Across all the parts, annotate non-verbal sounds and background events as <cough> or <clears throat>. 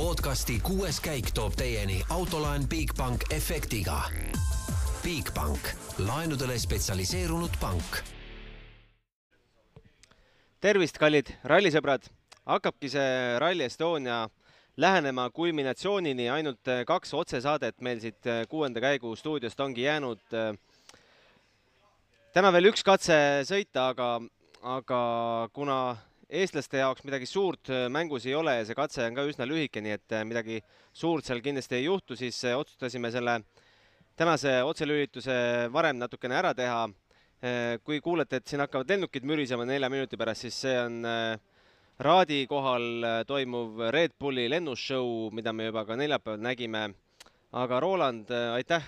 podcasti kuues käik toob teieni autolaen Bigbank efektiga. Bigbank, laenudele spetsialiseerunud pank. tervist, kallid rallisõbrad, hakkabki see Rally Estonia lähenema kulminatsioonini, ainult kaks otsesaadet meil siit kuuenda käigu stuudiost ongi jäänud. täna veel üks katse sõita, aga, aga kuna eestlaste jaoks midagi suurt äh, mängus ei ole ja see katse on ka üsna lühike, nii et äh, midagi suurt seal kindlasti ei juhtu, siis äh, otsustasime selle tänase otselülituse varem natukene ära teha. kui kuulete, et siin hakkavad lennukid mürisema nelja minuti pärast, siis see on Raadi kohal toimuv Red Bulli lennusshow, mida me juba ka neljapäeval nägime. aga Roland, aitäh,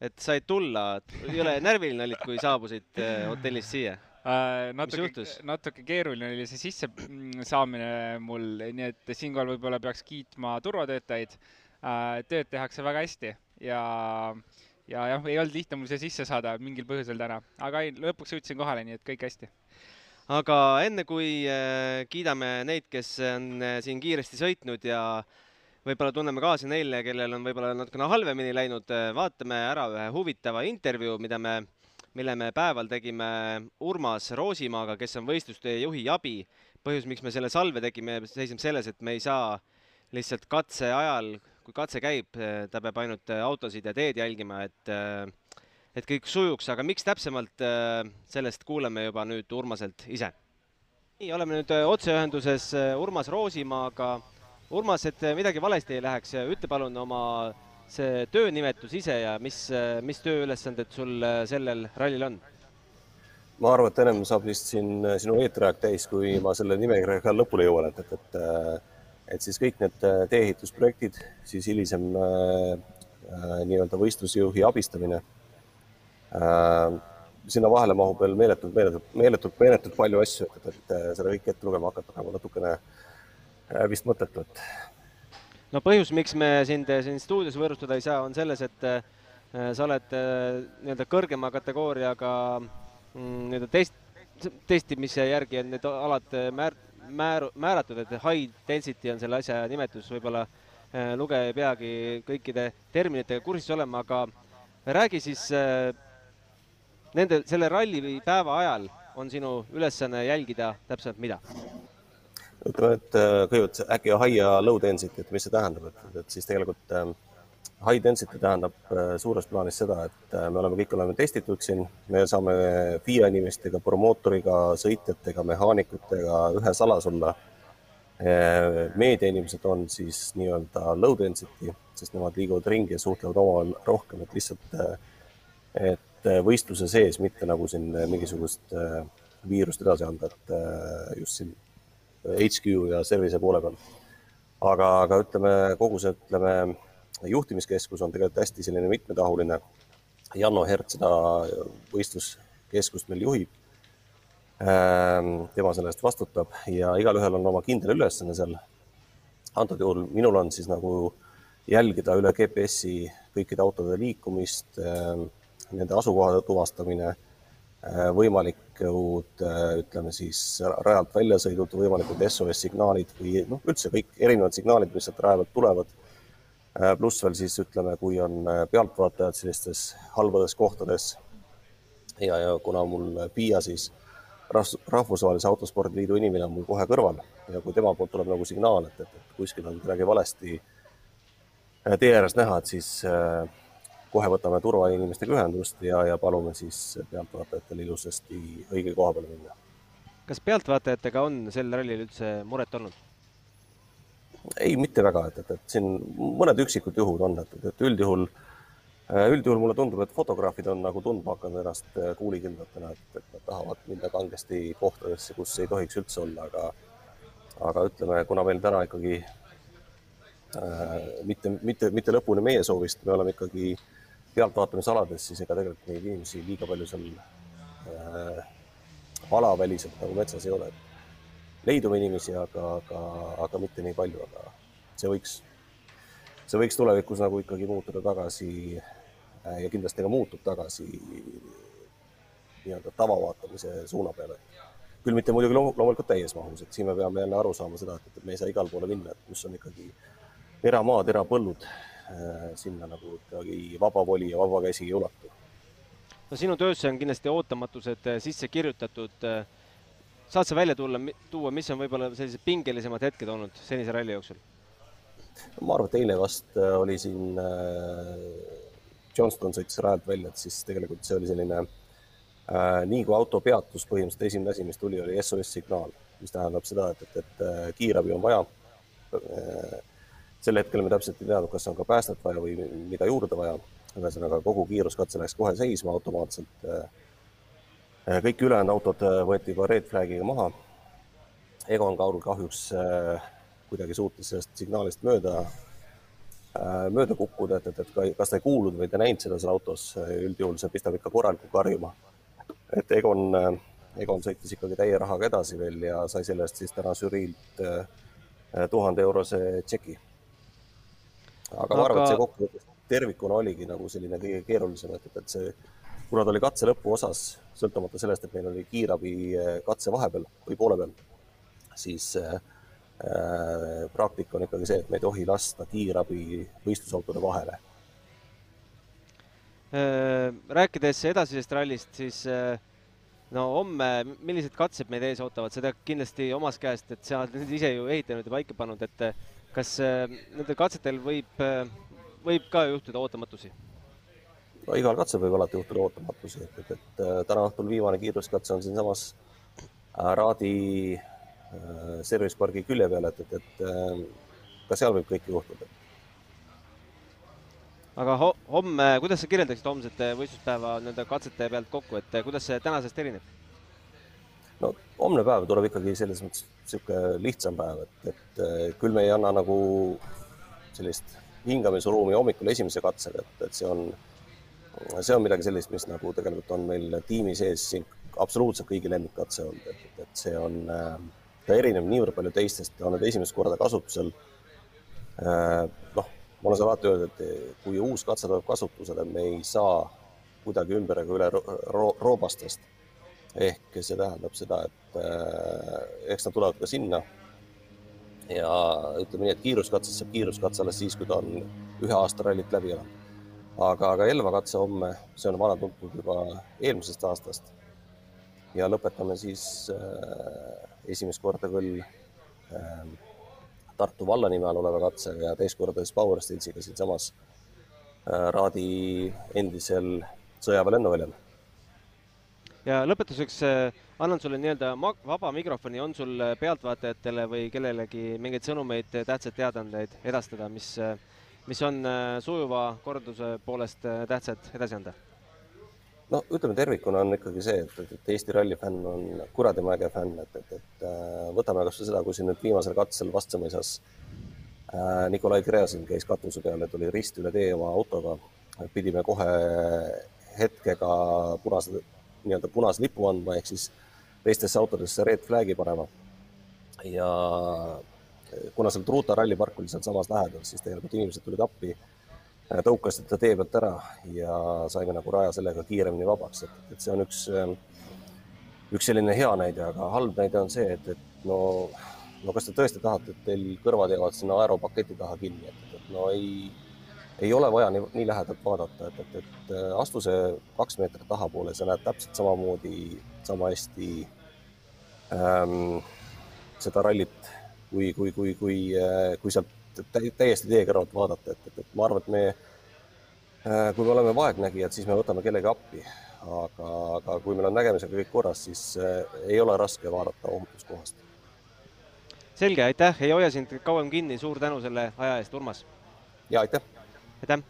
et said tulla, jõle <laughs> närviline olid, kui saabusid hotellist siia. Natuke, natuke keeruline oli see sissesaamine mul, nii et siinkohal võib-olla peaks kiitma turvatöötajaid äh,. tööd tehakse väga hästi ja, ja jah, ei olnud lihtne mul siia sisse saada mingil põhjusel täna, aga ei, lõpuks jõudsin kohale, nii et kõik hästi aga enne kui äh, kiidame neid, kes on äh, siin kiiresti sõitnud ja võib-olla tunneme kaasa neile, kellel on võib-olla natukene halvemini läinud, äh, vaatame ära ühe huvitava intervjuu, mida me mille me päeval tegime Urmas Roosimaaga, kes on võistluste juhi abi. põhjus, miks me selle salve tegime, seisneb selles, et me ei saa lihtsalt katse ajal, kui katse käib, ta peab ainult autosid ja teed jälgima, et et kõik sujuks, aga miks täpsemalt, sellest kuuleme juba nüüd Urmaselt ise. nii, oleme nüüd otseühenduses Urmas Roosimaaga. Urmas, et midagi valesti ei läheks, ütle palun oma see töönimetus ise ja mis, mis tööülesanded sul sellel rallil on? ma arvan, et ennem saab vist siin sinu eetriaeg täis, kui ma selle nimekirjaga lõpule jõuan, et, et, et, et siis kõik need tee-ehitusprojektid, siis hilisem äh, nii-öelda võistlusjuhi abistamine äh,. sinna vahele mahub veel meeletult, meeletult, meeletult, meeletult palju asju, et, et seda kõike ette lugema hakata nagu natukene vist mõttetu, et no põhjus, miks me sind siin stuudios võõrustada ei saa, on selles, et äh, sa oled äh, nii-öelda kõrgema kategooriaga mm, nii-öelda test, testimise järgi on need alad äh, määr-, määr-, määratud, et high density on selle asja nimetus, võib-olla lugeja ei peagi kõikide terminitega kursis olema, aga räägi siis nende, selle ralli päeva ajal on sinu ülesanne jälgida täpselt mida? Ütleme, et äh, kõigepealt äkki high ja low density, et mis see tähendab, et, et siis tegelikult ähm, high density tähendab äh, suures plaanis seda, et äh, me oleme, kõik oleme testitud siin, me saame FIA inimestega, promootoriga, sõitjatega, mehaanikutega ühes alas olla. meediainimesed on siis nii-öelda low density, sest nemad liiguvad ringi ja suhtlevad omavahel rohkem, et lihtsalt, et võistluse sees, mitte nagu siin mingisugust viirust edasi anda, et just siin HQ ja service'i poole peal. aga, aga ütleme, kogu see, ütleme, juhtimiskeskus on tegelikult hästi selline mitmetahuline. Janno Hert seda võistluskeskust meil juhib. Ähm, tema selle eest vastutab ja igalühel on oma kindel ülesanne seal. antud juhul minul on siis nagu jälgida üle GPS-i kõikide autode liikumist, ähm, nende asukohade tuvastamine võimalikud, äh, ütleme siis rajalt väljasõidud, võimalikud SOS signaalid või noh, üldse kõik erinevad signaalid, mis sealt raja pealt tulevad. Äh, pluss veel siis ütleme, kui on pealtvaatajad sellistes halbades kohtades. ja, ja kuna mul PIA siis Rahvusvahelise Autospordiliidu inimene on mul kohe kõrval ja kui tema poolt tuleb nagu signaal, et, et, et kuskil on midagi valesti tee ääres näha, et siis äh, kohe võtame turvainimestega ühendust ja, ja palume siis pealtvaatajatel ilusasti õige koha peale minna. kas pealtvaatajatega on sel rallil üldse muret olnud? ei, mitte väga, et, et, et siin mõned üksikud juhud on, et, et üldjuhul, üldjuhul mulle tundub, et fotograafid on nagu tundma hakanud ennast kuulikindlatena, et, et nad tahavad minna kangesti kohtadesse, kus ei tohiks üldse olla, aga aga ütleme, kuna meil täna ikkagi äh, mitte, mitte, mitte lõpuni meie soovist, me oleme ikkagi äh, pealtvaatamisalades, siis ega tegelikult neid inimesi liiga palju seal äh, alaväliselt nagu metsas ei ole. leidub inimesi, aga, aga, aga mitte nii palju, aga see võiks, see võiks tulevikus nagu ikkagi muutuda tagasi äh, ja kindlasti ka muutub tagasi nii-öelda tavavaatamise suuna peale. küll mitte muidugi loomulikult täies mahus, et siin me peame jälle aru saama seda, et, me ei saa igale poole minna, et kus on ikkagi eramaad, erapõllud, sinna nagu ikkagi vaba voli ja vaba käsi ei ulatu. no sinu töösse on kindlasti ootamatused sisse kirjutatud. saad sa välja tulla, tuua, mis on võib-olla sellised pingelisemad hetked olnud senise ralli jooksul? ma arvan, et eile vast oli siin Johnston sõitis rajalt välja, et siis tegelikult see oli selline äh,, nii kui auto peatus, põhimõtteliselt esimene asi, mis tuli, oli SOS signaal, mis tähendab seda, et, et, et äh, kiirabi on vaja äh,. Sel hetkel me täpselt ei teadnud, kas on ka päästet vaja või mida juurde vaja. ühesõnaga kogu kiiruskatse läks kohe seisma automaatselt äh,. kõik ülejäänud autod äh, võeti juba red flag'iga maha. Egon Kaur kahjuks äh, kuidagi suutis sellest signaalist mööda Äh, mööda kukkuda, et, et, et kas ta ei kuulnud või ta näinud seda seal autos, üldjuhul see pistab ikka korralikult karjuma. et Egon, äh, Egon sõitis ikkagi täie rahaga edasi veel ja sai selle eest siis täna žüriilt äh, tuhande eurose tšeki. Aga, aga ma arvan, et see kokkuvõttes tervikuna oligi nagu selline kõige keerulisem, et, et, see, kuna ta oli katse lõpuosas, sõltumata sellest, et meil oli kiirabi katse vahepeal või poole peal, siis äh, praktika on ikkagi see, et me ei tohi lasta kiirabi võistlusautode vahele. Rääkides edasisest rallist, siis no homme, millised katsed meid ees ootavad, tead kindlasti omast käest, et sa oled ise ju ehitanud ja paika pannud, et kas nendel katsetel võib, võib ka juhtuda ootamatusi? no igal katsel võib alati juhtuda ootamatusi, et, et, et täna õhtul viimane kiiruskatse on siinsamas Raadi Äh, service pargi külje peal, et, et, et äh, ka seal võib kõike juhtuda. aga ho homme, kuidas sa kirjeldaksid homsete võistluspäeva nende katsete pealt kokku, et kuidas see tänasest erineb? Homne päev tuleb ikkagi selles mõttes niisugune lihtsam päev, et, et küll me ei anna nagu sellist hingamisruumi hommikul esimese katsega, et, et see on, see on midagi sellist, mis nagu tegelikult on meil tiimi sees siin absoluutselt kõigi lemmikkatse olnud, et, et see on äh, ta erineb niivõrd palju teistest, ta on nüüd esimest korda kasutusel. Äh, noh, olen seda alati öelnud, et kui uus katse tuleb kasutusele, me ei saa kuidagi ümber ega üle ro roobastest. Ehk see tähendab seda, et äh, eks nad tulevad ka sinna. ja ütleme nii, et kiiruskatsest saab kiiruskatse alles siis, kui ta on ühe aasta rallit läbi elanud. aga, aga Elva katse homme, see on vana tuntud juba eelmisest aastast. ja lõpetame siis äh, esimest korda küll äh, Tartu valla nime all oleva katsega ja teist korda siis Power Stillsiga siinsamas äh, Raadi endisel sõjaväe lennuväljal. Ja lõpetuseks äh, annan sulle nii-öelda vaba mikrofoni, on sul äh, pealtvaatajatele või kellelegi mingeid sõnumeid, tähtsaid teadaandeid edastada, mis, äh, mis on sujuva korralduse poolest tähtsad edasi anda? no ütleme tervikuna on ikkagi see, et, et, Eesti ralli fänn on kuradimaa äge fänn, et, et, et äh, võtame kasvõi seda, kui siin nüüd viimasel katsel Vastsamõisas äh, Nikolai Gräzin käis katuse peal ja tuli rist üle tee oma autoga. pidime kohe hetkega punase, nii-öelda punase lipu andma, ehk siis teistesse autodesse red flag'i panema. ja kuna seal Truuta rallipark oli sealsamas lähedal, siis tegelikult inimesed tulid appi Äh, tõukasid ta tee pealt ära ja saime nagu raja sellega kiiremini vabaks, et, et see on üks, ähm, üks selline hea näide, aga halb näide on see, et, et no, no kas te tõesti tahate, et teil kõrvad jäävad sinna aeropaketi taha kinni, et, et no ei, ei ole vaja nii, nii lähedalt vaadata, et, et, et äh, astu see kaks meetrit tahapoole, sa näed täpselt samamoodi, sama hästi ähm, seda rallit, kui, kui, kui, kui, äh, kui sealt täiesti tee kõrvalt vaadata, et, et, et ma arvan, et me, äh, kui me oleme vaegnägijad, siis me võtame kellegi appi, aga, aga kui meil on nägemisega kõik korras, siis äh, ei ole raske vaadata ohutuskohast. selge, aitäh, ei hoia sind kauem kinni, suur tänu selle aja eest, Urmas. ja aitäh. Aitäh.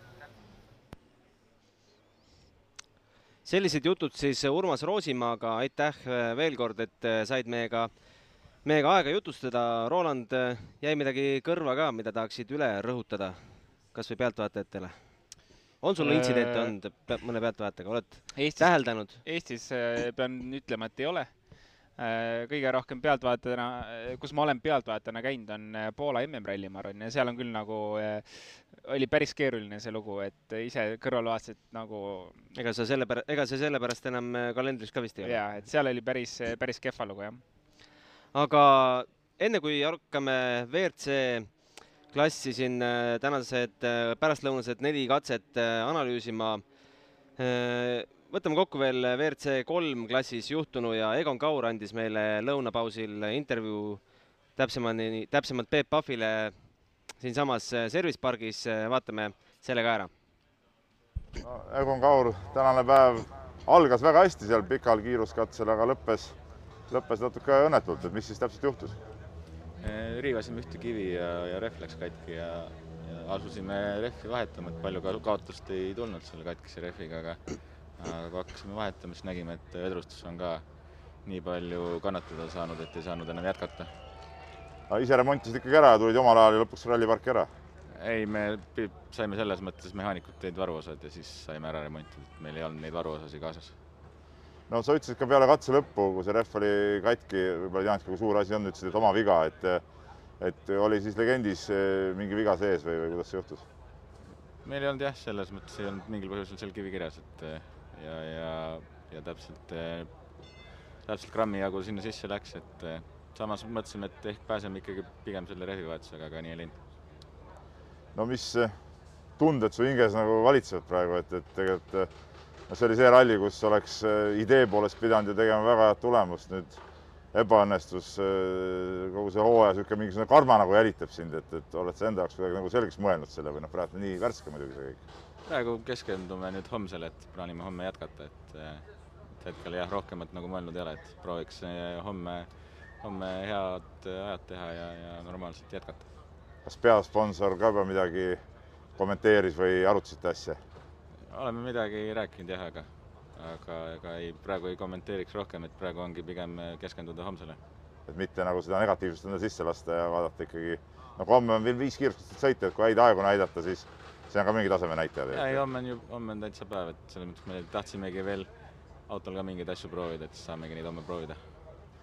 sellised jutud siis Urmas Roosimaaga, aitäh veel kord, et said meiega meiega aega jutustada. Roland, jäi midagi kõrva ka, mida tahaksid üle rõhutada, kas või pealtvaatajatele? on sul äh, intsidente olnud mõne pealtvaatajaga, oled Eestis, täheldanud? Eestis äh, pean ütlema, et ei ole. Äh, kõige rohkem pealtvaatajana, kus ma olen pealtvaatajana käinud, on Poola MM-ralli, ma arvan, ja seal on küll nagu, oli päris keeruline see lugu, et ise kõrval vaatasid nagu. ega sa selle pärast, ega see sellepärast enam kalendris ka vist ei ole? jaa, et seal oli päris, päris kehva lugu, jah aga enne kui hakkame WRC klassi siin tänased pärastlõunased neli katset analüüsima. Võtame kokku veel WRC kolm klassis juhtunu ja Egon Kaur andis meile lõunapausil intervjuu täpsemani, täpsemalt Peep Pahvile siinsamas Service pargis, vaatame selle ka ära no,. Egon Kaur, tänane päev algas väga hästi seal pikal kiiruskatsel, aga lõppes, lõppes natuke õnnetult, et mis siis täpselt juhtus? riivasime ühte kivi ja, ja rehv läks katki ja, ja asusime rehvi vahetama, et palju ka kaotust ei tulnud selle katkise rehviga, aga aga kui hakkasime vahetama, siis nägime, et vedrustus on ka nii palju kannatada saanud, et ei saanud enam jätkata. ise remontisid ikkagi ära ja tulid omal ajal ja lõpuks ralliparki ära ei, me saime selles mõttes mehaanikud tõid varuosad ja siis saime ära remontitud, meil ei olnud neid varuosasid kaasas. no sa ütlesid ka peale katse lõppu, kui see rehv oli katki, võib-olla ei teadnudki, kui suur asi on, ütlesid, et oma viga, et et oli siis legendis eh, mingi viga sees või, või kuidas see juhtus? meil ei olnud jah, selles mõttes ei olnud mingil põhjusel seal kivi kirjas, et eh, ja, ja, ja täpselt, eh, täpselt grammi jagu sinna sisse läks, et samas mõtlesime, et ehk pääseme ikkagi pigem selle rehvivahetusega, aga nii ei läinud no mis tunded su hinges nagu valitsevad praegu, et, et tegelikult no see oli see ralli, kus oleks idee poolest pidanud ju tegema väga head tulemust, nüüd ebaõnnestus kogu see hooaja niisugune mingisugune karma nagu jälitab sind, et, et oled sa enda jaoks kuidagi nagu selgeks mõelnud selle või noh, praegu nii värske muidugi see kõik. Praegu keskendume nüüd homsele, et plaanime homme jätkata, et, et hetkel jah, rohkemat nagu mõelnud ei ole, et prooviks homme, homme head ajad teha ja, ja normaalselt jätkata kas peasponsor ka juba midagi kommenteeris või arutasite asja? oleme midagi rääkinud jah, aga, aga ega ei, praegu ei kommenteeriks rohkem, et praegu ongi pigem keskenduda homsele. et mitte nagu seda negatiivsust enda sisse lasta ja vaadata ikkagi, no homme on veel viis kiirustust sõita, et kui häid aegu näidata, siis see on ka mingi taseme näitaja. jaa, ei homme on ju, homme on täitsa päev, et selles mõttes me tahtsimegi veel autol ka mingeid asju proovida, et siis saamegi neid homme proovida.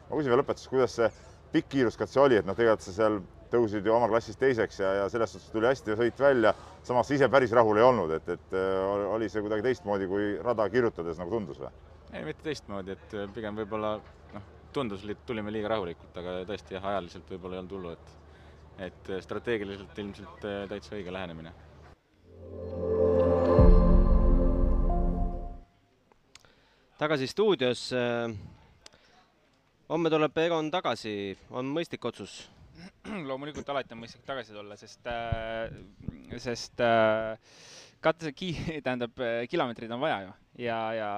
ma küsin veel lõpetuseks, kuidas see pikk kiiruskatse oli, et noh, tegelikult sa seal tõusid ju oma klassis teiseks ja, ja selles suhtes tuli hästi sõit välja. samas ise päris rahul ei olnud, et, et äh, oli see kuidagi teistmoodi, kui rada kirjutades nagu tundus või? ei, mitte teistmoodi, et äh, pigem võib-olla noh, tundus, tulime liiga rahulikult, aga tõesti jah, ajaliselt võib-olla ei olnud hullu, et et äh, strateegiliselt ilmselt täitsa õige lähenemine. Tagasi stuudios. homme tuleb Egon tagasi, on mõistlik otsus? <clears throat> Loomulikult alati on mõistlik tagasi tulla, sest äh,, sest äh, katte <laughs> tähendab, äh, kilomeetreid on vaja ju. Ja, ja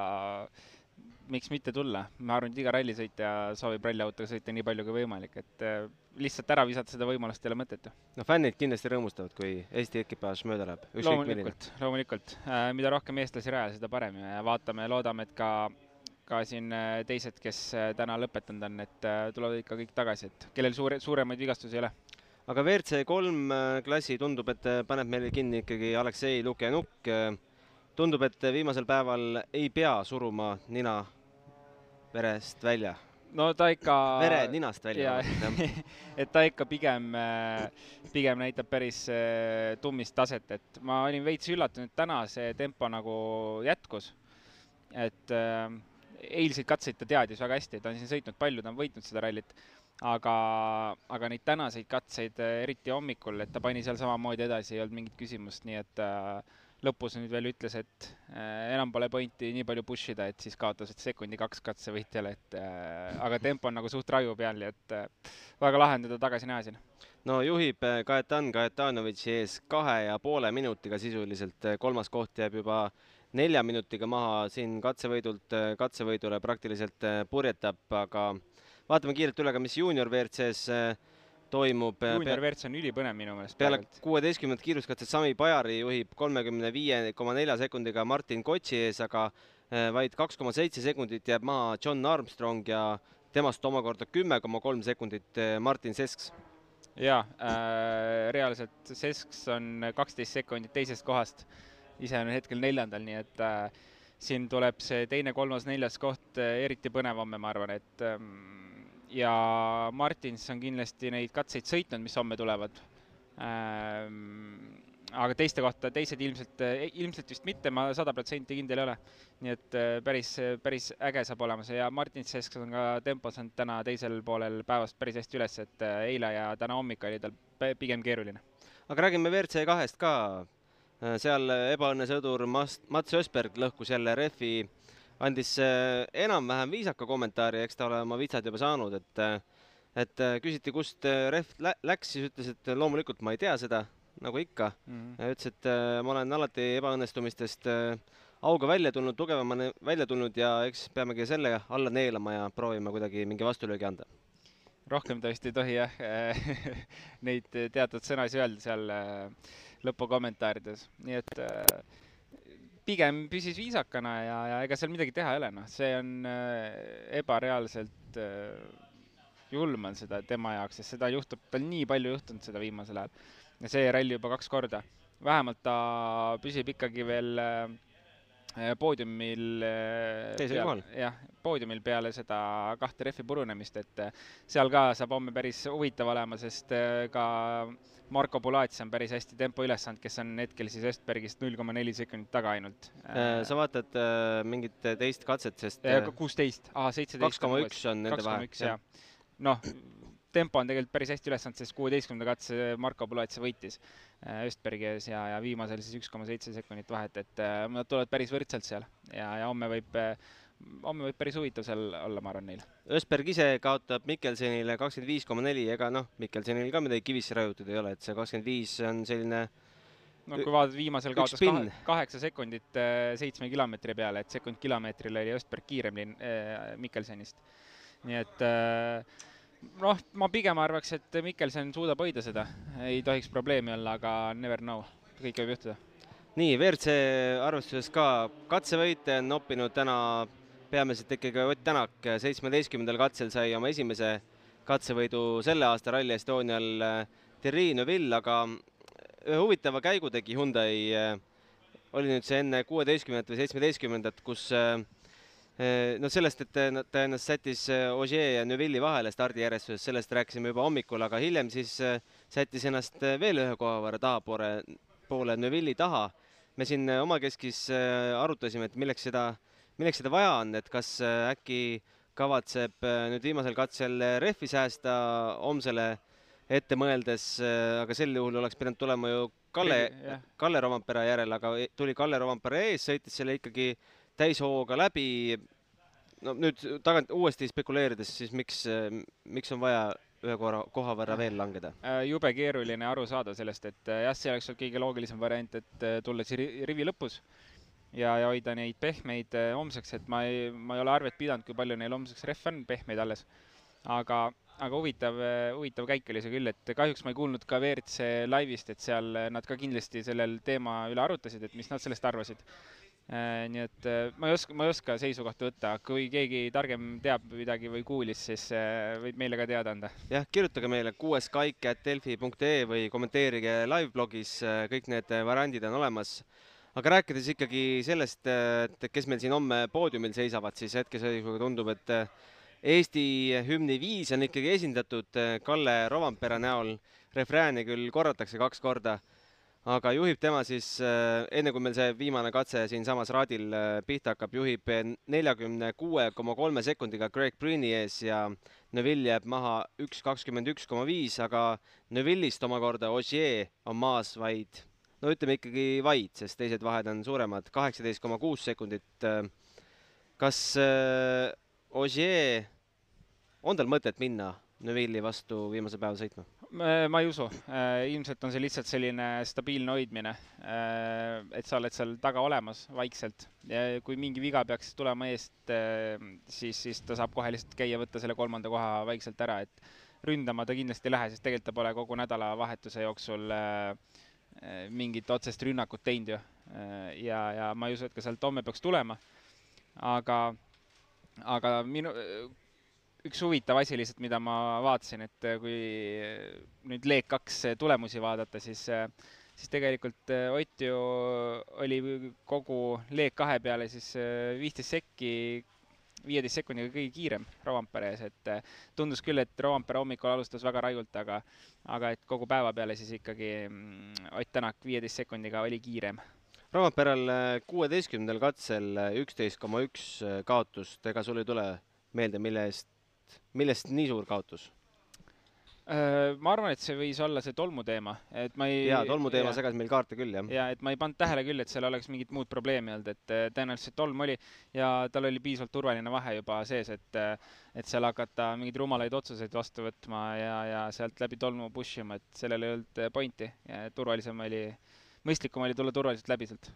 miks mitte tulla, ma arvan, et iga rallisõitja soovib ralliautoga sõita nii palju kui võimalik, et äh, lihtsalt ära visata seda võimalust ei ole mõtet ju. no fännid kindlasti rõõmustavad, kui Eesti ekipaaž mööda läheb. loomulikult, loomulikult äh,, mida rohkem eestlasi rajal, seda parem ja vaatame, loodame, et ka ka siin äh, teised, kes täna lõpetanud on, et tulevad ikka kõik tagasi, et kellel suure, suuremaid vigastusi ei ole. aga WRC kolm klassi tundub, et paneb meil kinni ikkagi Aleksei Lukenuk. Tundub, et viimasel päeval ei pea suruma nina verest välja. no ta ikka vere ninast välja. <laughs> et ta ikka pigem, pigem näitab päris tummist taset, et ma olin veits üllatunud, täna see tempo nagu jätkus. et äh, eilseid katseid ta teadis väga hästi, ta on siin sõitnud palju, ta on võitnud seda rallit, aga, aga neid tänaseid katseid, eriti hommikul, et ta pani seal samamoodi edasi, ei olnud mingit küsimust, nii et äh, lõpus nüüd veel ütles, et äh, enam pole pointi nii palju push ida, et siis kaotasid sekundi kaks katsevõitjale, et äh, aga tempo on nagu suht raju peal, nii et äh, väga lahe on teda tagasi näha siin. no juhib äh, Kajetan Kajetanovitši ees kahe ja poole minutiga sisuliselt, kolmas koht jääb juba nelja minutiga maha, siin katsevõidult katsevõidule praktiliselt äh, purjetab, aga vaatame kiirelt üle ka, mis juunior WRC-s äh, toimub. juunior WRC on ülipõnev minu meelest. peale kuueteistkümnendat kiiruskatset Sami Pajari juhib kolmekümne viie koma nelja sekundiga Martin Kotši ees, aga äh, vaid kaks koma seitse sekundit jääb maha John Armstrong ja temast omakorda kümme koma kolm sekundit Martin Sesks jaa äh,, reaalselt Sesks on kaksteist sekundit teisest kohast ise on hetkel neljandal, nii et äh, siin tuleb see teine, kolmas, neljas koht äh, eriti põnev homme, ma arvan, et ähm, ja Martins on kindlasti neid katseid sõitnud, mis homme tulevad ähm,. aga teiste kohta, teised ilmselt, ilmselt vist mitte, ma sada protsenti kindel ei ole. nii et äh, päris, päris äge saab olema see ja Martin Sesk on ka tempos on täna teisel poolel päevast päris hästi üles, et äh, eile ja täna hommik oli tal pigem keeruline aga räägime WRC kahest ka. seal ebaõnnesõdur Mats Ösberg lõhkus jälle rehvi, andis enam-vähem viisaka kommentaari, eks ta ole oma vitsad juba saanud, et et küsiti, kust rehv läks, siis ütles, et loomulikult ma ei tea seda, nagu ikka mm. -hmm. ütles, et ma olen alati ebaõnnestumistest auga välja tulnud, tugevamana välja tulnud ja eks peamegi selle alla neelama ja proovima kuidagi mingi vastulöögi anda. rohkem ta vist ei tohi jah <laughs> neid teatud sõnasid öelda seal äh, lõpukommentaarides, nii et äh, pigem püsis viisakana ja, ja ega seal midagi teha ei ole, noh, see on äh, ebareaalselt julm on seda tema jaoks, sest seda juhtub, tal nii palju juhtunud seda viimasel ajal. ja see ralli juba kaks korda. vähemalt ta püsib ikkagi veel äh, Äh, poodiumil äh, teisel kohal. jah, poodiumil peale seda kahte rehvi purunemist, et äh, seal ka saab homme päris huvitav olema, sest ka Marko Pulats on päris hästi tempo üles andnud, kes on hetkel siis Östbergist null koma neli sekundit taga ainult. sa vaatad mingit teist katset, sest kuusteist, ahah, seitseteist. kaks koma üks on nende vahe. noh, tempo on tegelikult päris hästi üles andnud, sest kuueteistkümnenda katse Marko Pulats võitis äh, Östbergi ees ja, ja viimasel siis üks koma seitse sekundit vahet, et äh, nad tulevad päris võrdselt seal ja, ja homme võib äh, homme võib päris huvitav seal olla, ma arvan, neil. Ösberg ise kaotab Mikkelsenile kakskümmend viis koma neli, ega noh, Mikkelsenil ka midagi kivisse raiutud ei ole, et see kakskümmend viis on selline no kui vaadata, viimasel kaotas kahe, kaheksa sekundit seitsme kilomeetri peale, et sekund kilomeetrile oli Ösberg kiirem äh, Mikkelsenist. nii et äh, noh, ma pigem arvaks, et Mikkelson suudab hoida seda, ei tohiks probleemi olla, aga never know, kõike võib juhtuda. nii, WRC arvestuses ka katsevõite on noppinud täna peamiselt ikkagi Ott Tänak, seitsmeteistkümnendal katsel sai oma esimese katsevõidu selle aasta Rally Estonial äh, Thierry Neuville, aga ühe huvitava käigu tegi Hyundai, äh, oli nüüd see enne kuueteistkümnendat või seitsmeteistkümnendat, kus äh, Eh, no sellest, et ta ennast sättis Ogier ja Neuvilli vahele stardijärjestuses, sellest rääkisime juba hommikul, aga hiljem siis sättis ennast veel ühe koha võrra tahapoole, poole Neuvilli taha. me siin omakeskis arutasime, et milleks seda, milleks seda vaja on, et kas äkki kavatseb nüüd viimasel katsel rehvi säästa homsele ette mõeldes, aga sel juhul oleks pidanud tulema ju Kalle, Kalle Rovampere järel, aga tuli Kalle Rovampere ees, sõitis selle ikkagi täishooga läbi. no nüüd tagant uuesti spekuleerides, siis miks, miks on vaja ühe korra, koha võrra veel langeda? Äh, jube keeruline aru saada sellest, et äh, jah, see oleks olnud kõige loogilisem variant, et äh, siis rivi lõpus ja, ja hoida neid pehmeid homseks, et ma ei, ma ei ole arvet pidanud, kui palju neil homseks rehve on, pehmeid alles. aga, aga huvitav, huvitav käik oli see küll, et kahjuks ma ei kuulnud ka WRC laivist, et seal nad ka kindlasti sellel teema üle arutasid, et mis nad sellest arvasid nii et ma ei oska, ma ei oska seisukohta võtta, kui keegi targem teab midagi või kuulis, siis võib meile ka teada anda. jah, kirjutage meile kuueskaik.delfi.ee või kommenteerige live-blogis, kõik need variandid on olemas. Aga rääkides ikkagi sellest, et kes meil siin homme poodiumil seisavad, siis hetkeseisuga tundub, et Eesti hümni viis on ikkagi esindatud Kalle Rovampere näol. refrääni küll korratakse kaks korda aga juhib tema siis, enne kui meil see viimane katse siinsamas raadil pihta hakkab, juhib neljakümne kuue koma kolme sekundiga Greg Bruni ees ja Neville jääb maha üks kakskümmend üks koma viis, aga Neville'ist omakorda Ogier on maas vaid, no ütleme ikkagi vaid, sest teised vahed on suuremad, kaheksateist koma kuus sekundit. Äh, kas Ogier, on tal mõtet minna Neville'i vastu viimase päeva sõitma? ma ei usu, äh, ilmselt on see lihtsalt selline stabiilne hoidmine, äh, et sa oled seal taga olemas vaikselt kui mingi viga peaks tulema eest, äh, siis, siis ta saab kohe lihtsalt käia, võtta selle kolmanda koha vaikselt ära, et ründama ta kindlasti ei lähe, sest tegelikult ta pole kogu nädalavahetuse jooksul mingit otsest rünnakut teinud ju. ja, ja ma ei usu, et ka sealt homme peaks tulema. aga, aga minu, üks huvitav asi lihtsalt, mida ma vaatasin, et kui nüüd Leek kaks tulemusi vaadata, siis, siis tegelikult Ott ju oli kogu Leek kahe peale siis viisteist sekki, viieteist sekundiga kõige kiirem Rovanpere ees, et tundus küll, et Rovanpere hommikul alustas väga rajult, aga, aga et kogu päeva peale siis ikkagi mm, Ott Tänak viieteist sekundiga oli kiirem Rovanperel kuueteistkümnendal katsel üksteist koma üks kaotust, ega sul ei tule meelde, mille eest millest nii suur kaotus? Äh, ma arvan, et see võis olla see tolmuteema, et ma ei. jaa, tolmuteema segas meil kaarte küll, jah. ja et ma ei pannud tähele küll, et seal oleks mingit muud probleemi olnud, et äh, tõenäoliselt tolm oli ja tal oli piisavalt turvaline vahe juba sees, et, äh, et seal hakata mingeid rumalaid otsuseid vastu võtma ja, ja sealt läbi tolmu push ima, et sellel ei olnud pointi ja turvalisem oli, mõistlikum oli tulla turvaliselt läbi sealt.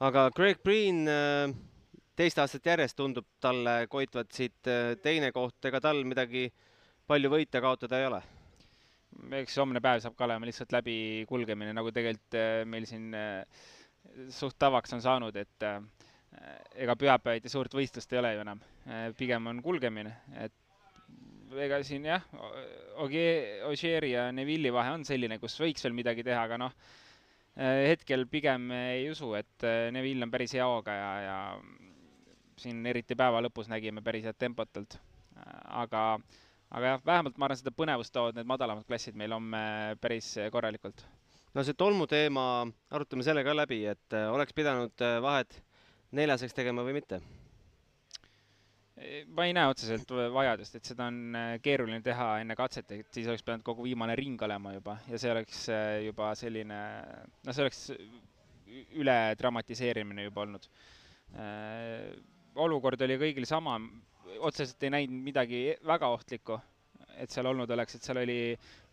aga Greg Green teist aastat järjest tundub talle koitvat siit teine koht, ega tal midagi palju võita kaotada ei ole? eks homne päev saab ka olema lihtsalt läbikulgemine, nagu tegelikult äh, meil siin äh, suht tavaks on saanud, et äh, ega pühapäeviti suurt võistlust ei ole ju enam, pigem on kulgemine, et ega siin jah, Ogieri ja Neville'i vahe on selline, kus võiks veel midagi teha, aga noh, hetkel pigem ei usu, et Neville on päris hea hooga ja, ja siin eriti päeva lõpus nägime päris head tempot talt. aga äh, aga jah, vähemalt ma arvan, seda põnevust toovad need madalamad klassid meil homme päris korralikult. no see tolmu teema, arutame selle ka läbi, et äh, oleks pidanud äh, vahet neljaseks tegema või mitte? ma ei näe otseselt vajadust, et seda on äh, keeruline teha enne katset, et siis oleks pidanud kogu viimane ring olema juba ja see oleks juba selline, no see oleks üle dramatiseerimine juba olnud. olukord oli kõigil sama, otseselt ei näinud midagi väga ohtlikku, et seal olnud oleks, et seal oli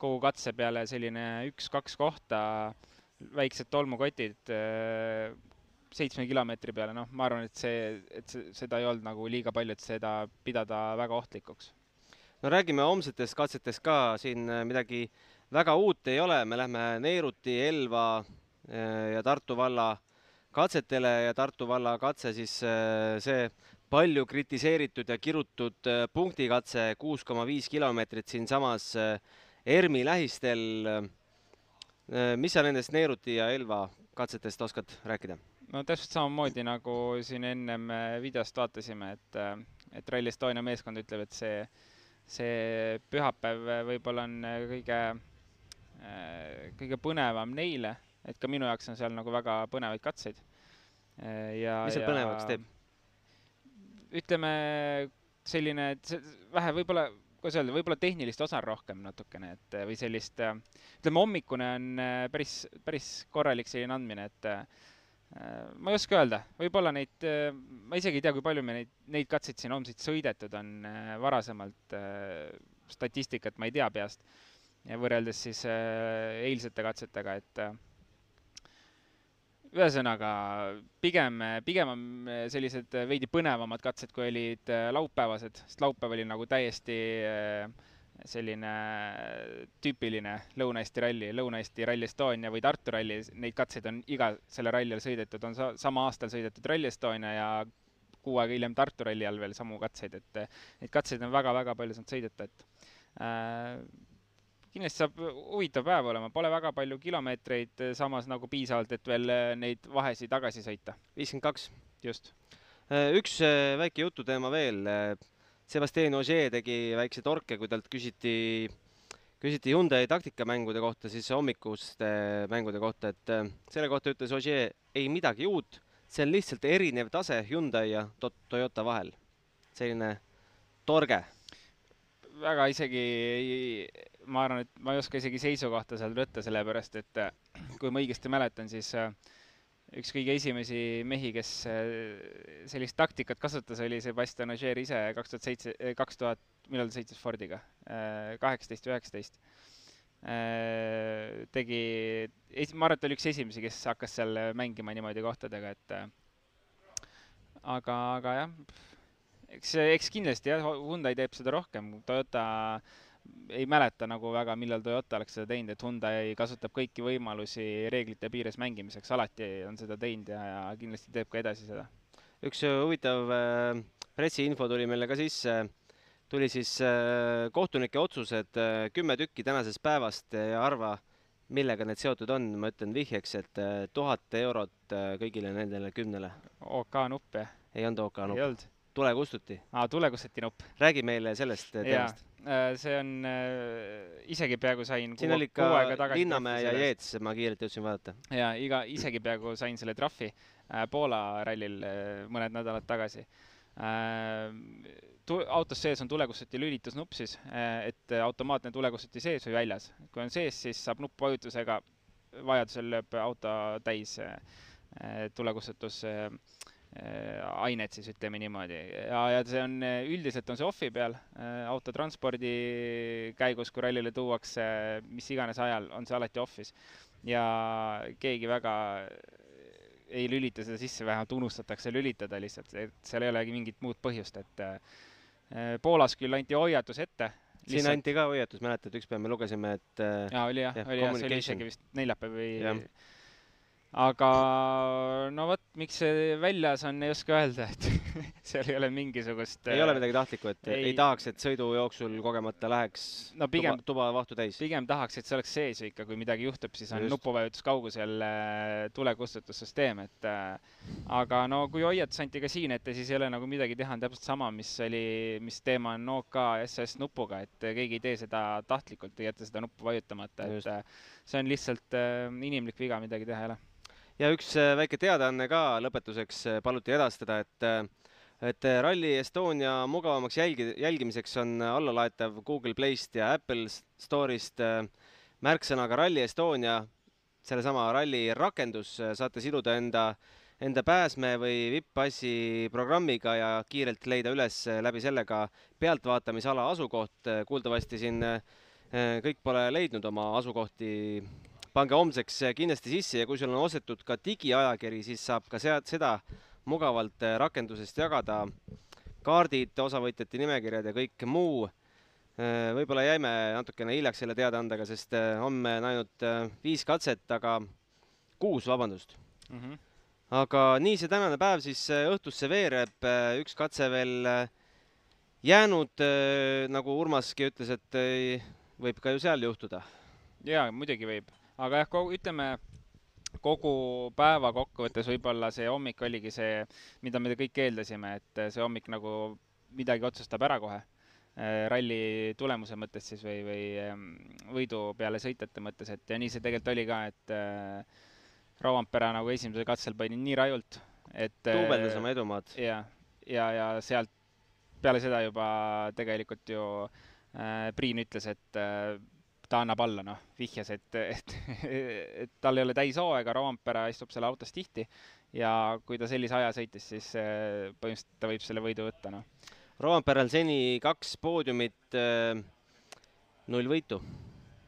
kogu katse peale selline üks-kaks kohta, väiksed tolmukotid äh, seitsme kilomeetri peale, noh, ma arvan, et see, et see, seda ei olnud nagu liiga palju, et seda pidada väga ohtlikuks. no räägime homsetest katsetest ka, siin äh, midagi väga uut ei ole, me lähme Neeruti, Elva äh, ja Tartu valla katsetele ja Tartu valla katse siis see palju kritiseeritud ja kirutud äh, punktikatse, kuus koma viis kilomeetrit siinsamas äh, ERMi lähistel. Äh, mis sa nendest Neeruti ja Elva katsetest oskad rääkida? no täpselt samamoodi nagu siin ennem videost vaatasime, et, et Rally Estonia meeskond ütleb, et see, see pühapäev võib-olla on kõige, kõige põnevam neile, et ka minu jaoks on seal nagu väga põnevaid katseid. mis seal põnevaks teeb? Ütleme selline, et vähe võib-olla, kuidas öelda, võib-olla tehnilist osa on rohkem natukene, et või sellist, ütleme hommikune on äh, päris, päris korralik selline andmine, et äh, ma ei oska öelda, võib-olla neid, äh, ma isegi ei tea, kui palju me neid, neid katseid siin homseid sõidetud on varasemalt, statistikat ma ei tea peast, võrreldes siis eilsete katsetega, et ühesõnaga pigem, pigem on sellised veidi põnevamad katsed, kui olid äh, laupäevased, sest laupäev oli nagu täiesti selline tüüpiline Lõuna-Eesti ralli, Lõuna-Eesti Rally Estonia või Tartu ralli, neid katseid on iga selle ralli all sõidetud, on sa, sama aastal sõidetud Rally Estonia ja kuu aega hiljem Tartu ralli all veel samu katseid, et neid katseid on väga-väga palju saanud sõideta, et äh, kindlasti saab huvitav päev olema, pole väga palju kilomeetreid, samas nagu piisavalt, et veel äh, neid vahesid tagasi sõita. viiskümmend kaks. just. Äh, üks äh, väike jututeema veel. Sebastian Ogier tegi väikse torke, kui talt küsiti, küsiti Hyundai taktikamängude kohta, siis hommikuste mängude kohta, et selle kohta ütles Ogier ei midagi uut, see on lihtsalt erinev tase Hyundai ja Toyota vahel. selline torge väga isegi ei, ma arvan, et ma ei oska isegi seisukohta seal võtta, sellepärast et äh, kui ma õigesti mäletan, siis äh, üks kõige esimesi mehi, kes äh, sellist taktikat kasutas, oli Sebastian Ogier ise kaks tuhat seitse, kaks tuhat, millal ta sõitis Fordiga? kaheksateist, üheksateist. tegi, ma arvan, et ta oli üks esimesi, kes hakkas seal mängima niimoodi kohtadega, et aga, aga jah, eks, eks kindlasti jah, Hyundai teeb seda rohkem, Toyota ei mäleta nagu väga, millal Toyota oleks seda teinud, et Hyundai kasutab kõiki võimalusi reeglite piires mängimiseks, alati on seda teinud ja, ja kindlasti teeb ka edasi seda. üks äh, huvitav äh, pressiinfo tuli meile ka sisse, tuli siis äh, kohtunike otsused, kümme tükki tänasest päevast ja arva, millega need seotud on, ma ütlen vihjeks, et tuhat eurot kõigile nendele kümnele. OK nupp, jah? ei olnud OK nupp. tule kustuti. aa, tule kustuti nupp. räägi meile sellest teemast. Äh, see on äh,, isegi peaaegu sain siin oli ka Linnamäe ja Jeets, ma kiirelt jõudsin vaadata. ja iga, isegi peaaegu sain selle trahvi äh, Poola rallil mõned nädalad tagasi autos sees on tulekustuti lülitusnupp siis, et automaatne tulekustuti sees või väljas. kui on sees, siis saab nuppvajutusega, vajadusel lööb auto täis tulekustutus ainet siis ütleme niimoodi ja, ja see on, üldiselt on see off'i peal, autotranspordi käigus, kui rallile tuuakse, mis iganes ajal, on see alati off'is. ja keegi väga ei lülita seda sisse, vähemalt unustatakse lülitada lihtsalt, et seal ei olegi mingit muud põhjust, et Poolas küll anti hoiatus ette. siin anti ka hoiatus, mäletad, üks päev me lugesime, et jaa, oli jah, oli jah, see oli isegi vist neljapäev või ja aga no vot, miks see väljas on, ei oska öelda, et <laughs> seal ei ole mingisugust. ei ole midagi tahtlikku, et ei, ei tahaks, et sõidu jooksul kogemata läheks no, pigem, tuba, tuba vahtu täis? pigem tahaks, et see oleks sees ju ikka, kui midagi juhtub, siis on nupuvajutuskaugusel äh, tulekustutussüsteem, et äh, aga no kui hoiatus anti ka siin ette, siis ei ole nagu midagi teha, on täpselt sama, mis oli, mis teema on OK SS nupuga, et keegi ei tee seda tahtlikult, ei jäta seda nuppu vajutamata, et äh, see on lihtsalt inimlik viga, midagi teha ei ole ja üks äh, väike teadaanne ka lõpetuseks äh, paluti edastada, et äh, et Rally Estonia mugavamaks jälgi-, jälgimiseks on allalaetav Google Playst ja Apple Store'ist märksõnaga Rally Estonia, sellesama ralli rakendus, saate siduda enda, enda pääsme või vipp-passi programmiga ja kiirelt leida üles läbi selle ka pealtvaatamisala asukoht. kuuldavasti siin kõik pole leidnud oma asukohti pange homseks kindlasti sisse ja kui sul on ostetud ka digiajakiri, siis saab ka sealt seda mugavalt äh, rakendusest jagada. kaardid, osavõtjate nimekirjad ja kõik muu. Äh, võib-olla jäime natukene hiljaks selle teadaandega, sest äh, homme on ainult viis katset, aga kuus, vabandust mm. -hmm. aga nii see tänane päev siis õhtusse veereb, üks katse veel jäänud, nagu Urmaski ütles, et võib ka ju seal juhtuda. jaa, muidugi võib aga jah, ütleme kogu päeva kokkuvõttes võib-olla see hommik oligi see, mida me kõik eeldasime, et see hommik nagu midagi otsustab ära kohe äh, ralli tulemuse mõttes siis või, või ähm, võidu peale sõitjate mõttes, et ja nii see tegelikult oli ka, et äh, Rovanpera nagu esimesel katsel pani nii rajult, et duubeldas äh, oma edumaad. ja, ja, ja sealt peale seda juba tegelikult ju äh, Priin ütles, et ta annab alla, noh, vihjas, et, et, et tal ei ole täishooaega, Roompere istub seal autos tihti ja kui ta sellise aja sõitis, siis eh, põhimõtteliselt ta võib selle võidu võtta, noh. Roomperel seni kaks poodiumit, eh, null võitu.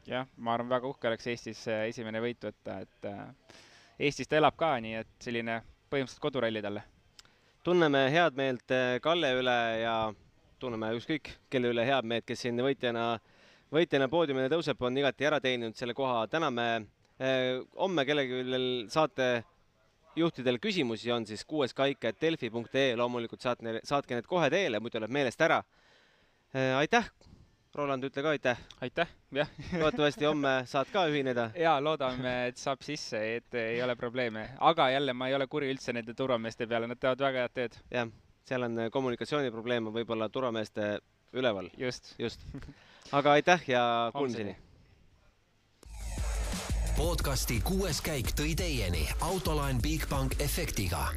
jah, ma arvan, väga uhke oleks Eestis eh, esimene võit võtta, et Eestis ta elab ka, nii et selline põhimõtteliselt koduralli talle. tunneme head meelt Kalle üle ja tunneme ükskõik kelle üle head meelt, kes siin võitjana äh, võitjana poodiumile tõuseb, on igati ära teeninud selle koha. täname eh, homme kellelgi saate juhtidel küsimusi on, siis kuues kaik, et delfi.ee loomulikult saatke, saatke need kohe teele, muidu läheb meelest ära. Eh, aitäh, Roland, ütle ka aitäh. aitäh, jah loodetavasti homme saad ka ühineda. <laughs> ja loodame, et saab sisse, et ei ole probleeme, aga jälle ma ei ole kuri üldse nende turvameeste peale, nad teevad väga head tööd. jah, seal on kommunikatsiooniprobleem võib-olla turvameeste üleval. just, just <laughs> aga aitäh ja kuulmiseni. podcasti kuues käik tõi teieni autolaen Bigbank efektiga.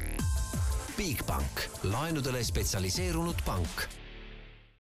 Bigbank, laenudele spetsialiseerunud pank